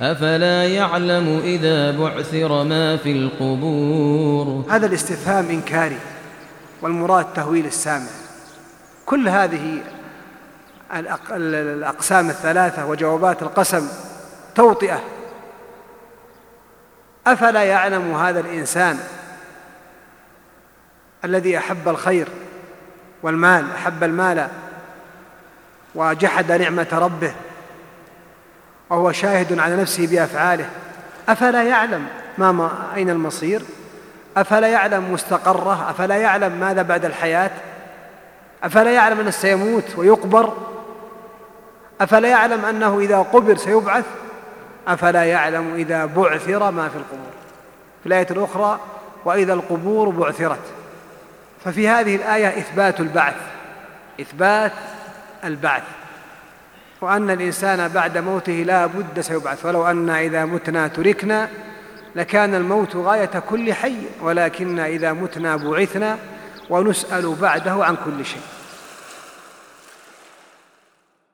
أفلا يعلم إذا بعثر ما في القبور؟ هذا الاستفهام إنكاري والمراد تهويل السامع. كل هذه الأقسام الثلاثة وجوابات القسم توطئة. أفلا يعلم هذا الإنسان الذي أحب الخير والمال أحب المال وجحد نعمة ربه وهو شاهد على نفسه بأفعاله. أفلا يعلم ما, ما أين المصير؟ أفلا يعلم مستقره؟ أفلا يعلم ماذا بعد الحياة؟ أفلا يعلم أنه سيموت ويقبر؟ أفلا يعلم أنه إذا قبر سيبعث؟ أفلا يعلم إذا بعثر ما في القبور؟ في الآية الأخرى وإذا القبور بعثرت. ففي هذه الآية إثبات البعث. إثبات البعث. وأن الإنسان بعد موته لا بد سيبعث. ولو أن إذا متنا تركنا لكان الموت غاية كل حي ولكن إذا متنا بعثنا ونسأل بعده عن كل شيء.